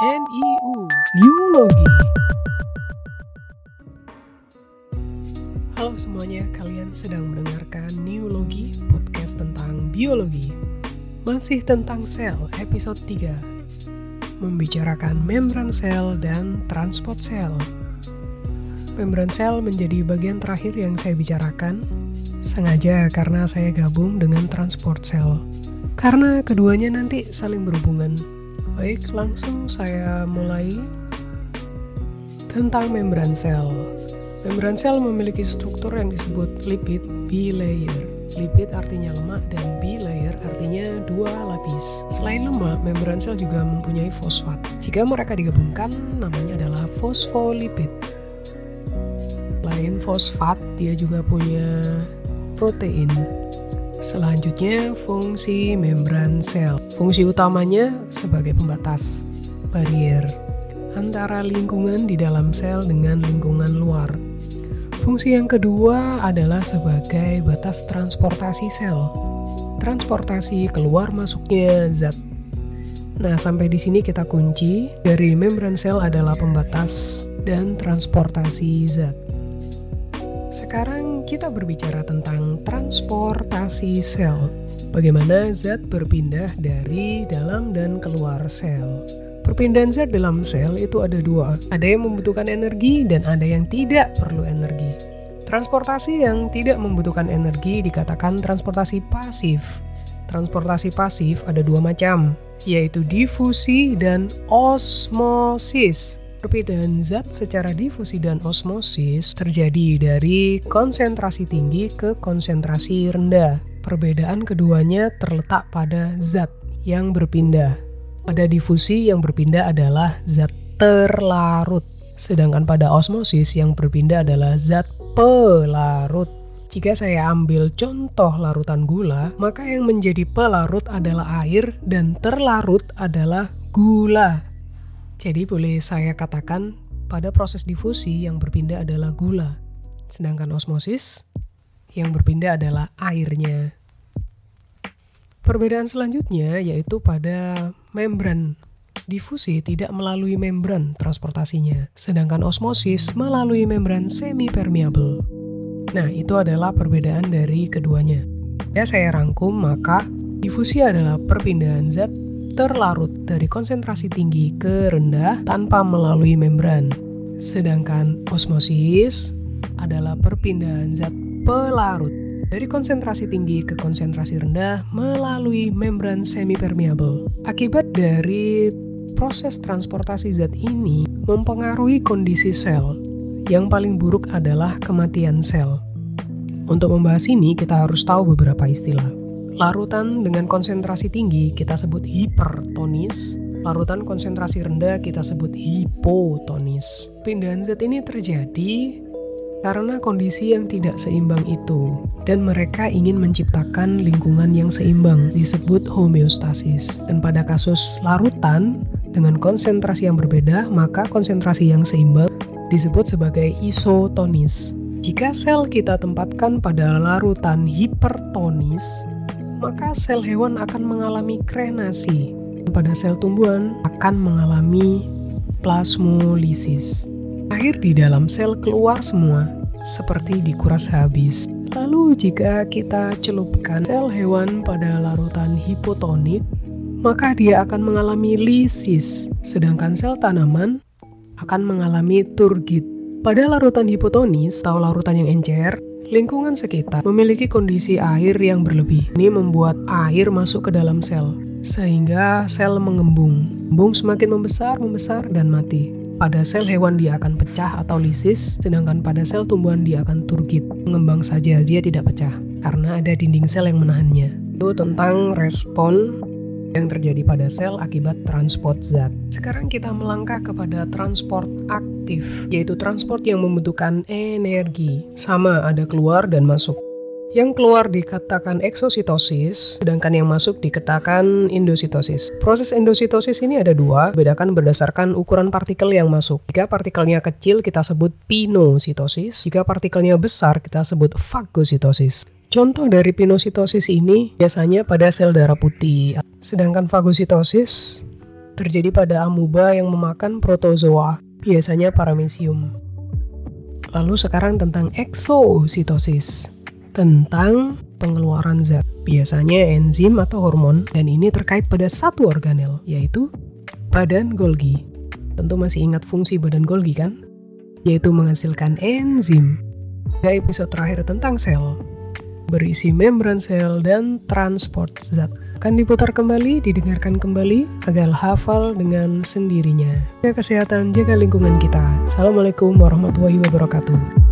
NIU Neurologi. Halo semuanya, kalian sedang mendengarkan Neurologi, podcast tentang biologi. Masih tentang sel, episode 3 Membicarakan membran sel dan transport sel. Membran sel menjadi bagian terakhir yang saya bicarakan. Sengaja karena saya gabung dengan transport sel. Karena keduanya nanti saling berhubungan Baik, langsung saya mulai tentang membran sel. Membran sel memiliki struktur yang disebut lipid bilayer. Lipid artinya lemak dan bilayer artinya dua lapis. Selain lemak, membran sel juga mempunyai fosfat. Jika mereka digabungkan, namanya adalah fosfolipid. Selain fosfat, dia juga punya protein. Selanjutnya, fungsi membran sel. Fungsi utamanya sebagai pembatas, barrier, antara lingkungan di dalam sel dengan lingkungan luar. Fungsi yang kedua adalah sebagai batas transportasi sel. Transportasi keluar masuknya zat. Nah, sampai di sini kita kunci dari membran sel adalah pembatas dan transportasi zat. Sekarang kita berbicara tentang transportasi sel. Bagaimana zat berpindah dari dalam dan keluar sel. Perpindahan zat dalam sel itu ada dua. Ada yang membutuhkan energi dan ada yang tidak perlu energi. Transportasi yang tidak membutuhkan energi dikatakan transportasi pasif. Transportasi pasif ada dua macam, yaitu difusi dan osmosis. Perbedaan zat secara difusi dan osmosis terjadi dari konsentrasi tinggi ke konsentrasi rendah. Perbedaan keduanya terletak pada zat yang berpindah. Pada difusi yang berpindah adalah zat terlarut, sedangkan pada osmosis yang berpindah adalah zat pelarut. Jika saya ambil contoh larutan gula, maka yang menjadi pelarut adalah air dan terlarut adalah gula. Jadi boleh saya katakan pada proses difusi yang berpindah adalah gula, sedangkan osmosis yang berpindah adalah airnya. Perbedaan selanjutnya yaitu pada membran. Difusi tidak melalui membran transportasinya, sedangkan osmosis melalui membran semi-permeable. Nah, itu adalah perbedaan dari keduanya. Ya, saya rangkum, maka difusi adalah perpindahan zat terlarut dari konsentrasi tinggi ke rendah tanpa melalui membran. Sedangkan osmosis adalah perpindahan zat pelarut dari konsentrasi tinggi ke konsentrasi rendah melalui membran semi-permeable. Akibat dari proses transportasi zat ini mempengaruhi kondisi sel. Yang paling buruk adalah kematian sel. Untuk membahas ini, kita harus tahu beberapa istilah. Larutan dengan konsentrasi tinggi kita sebut hipertonis, larutan konsentrasi rendah kita sebut hipotonis. Pindahan zat ini terjadi karena kondisi yang tidak seimbang itu dan mereka ingin menciptakan lingkungan yang seimbang disebut homeostasis. Dan pada kasus larutan dengan konsentrasi yang berbeda, maka konsentrasi yang seimbang disebut sebagai isotonis. Jika sel kita tempatkan pada larutan hipertonis, maka sel hewan akan mengalami krenasi. Pada sel tumbuhan akan mengalami plasmolisis. Air di dalam sel keluar semua, seperti dikuras habis. Lalu jika kita celupkan sel hewan pada larutan hipotonik, maka dia akan mengalami lisis, sedangkan sel tanaman akan mengalami turgid. Pada larutan hipotonis atau larutan yang encer, Lingkungan sekitar memiliki kondisi air yang berlebih. Ini membuat air masuk ke dalam sel, sehingga sel mengembung. Embung semakin membesar, membesar, dan mati. Pada sel hewan dia akan pecah atau lisis, sedangkan pada sel tumbuhan dia akan turgid. Mengembang saja, dia tidak pecah, karena ada dinding sel yang menahannya. Itu tentang respon yang terjadi pada sel akibat transport zat. Sekarang kita melangkah kepada transport aktif, yaitu transport yang membutuhkan energi. Sama ada keluar dan masuk. Yang keluar dikatakan eksositosis, sedangkan yang masuk dikatakan endositosis. Proses endositosis ini ada dua, bedakan berdasarkan ukuran partikel yang masuk. Jika partikelnya kecil kita sebut pinositosis, jika partikelnya besar kita sebut fagositosis. Contoh dari pinositosis ini biasanya pada sel darah putih, sedangkan fagositosis terjadi pada amuba yang memakan protozoa, biasanya paramecium. Lalu sekarang tentang eksositosis, tentang pengeluaran zat, biasanya enzim atau hormon, dan ini terkait pada satu organel, yaitu badan Golgi. Tentu masih ingat fungsi badan Golgi kan? Yaitu menghasilkan enzim. Pada episode terakhir tentang sel, berisi membran sel dan transport zat. Akan diputar kembali, didengarkan kembali, agar hafal dengan sendirinya. Jaga kesehatan, jaga lingkungan kita. Assalamualaikum warahmatullahi wabarakatuh.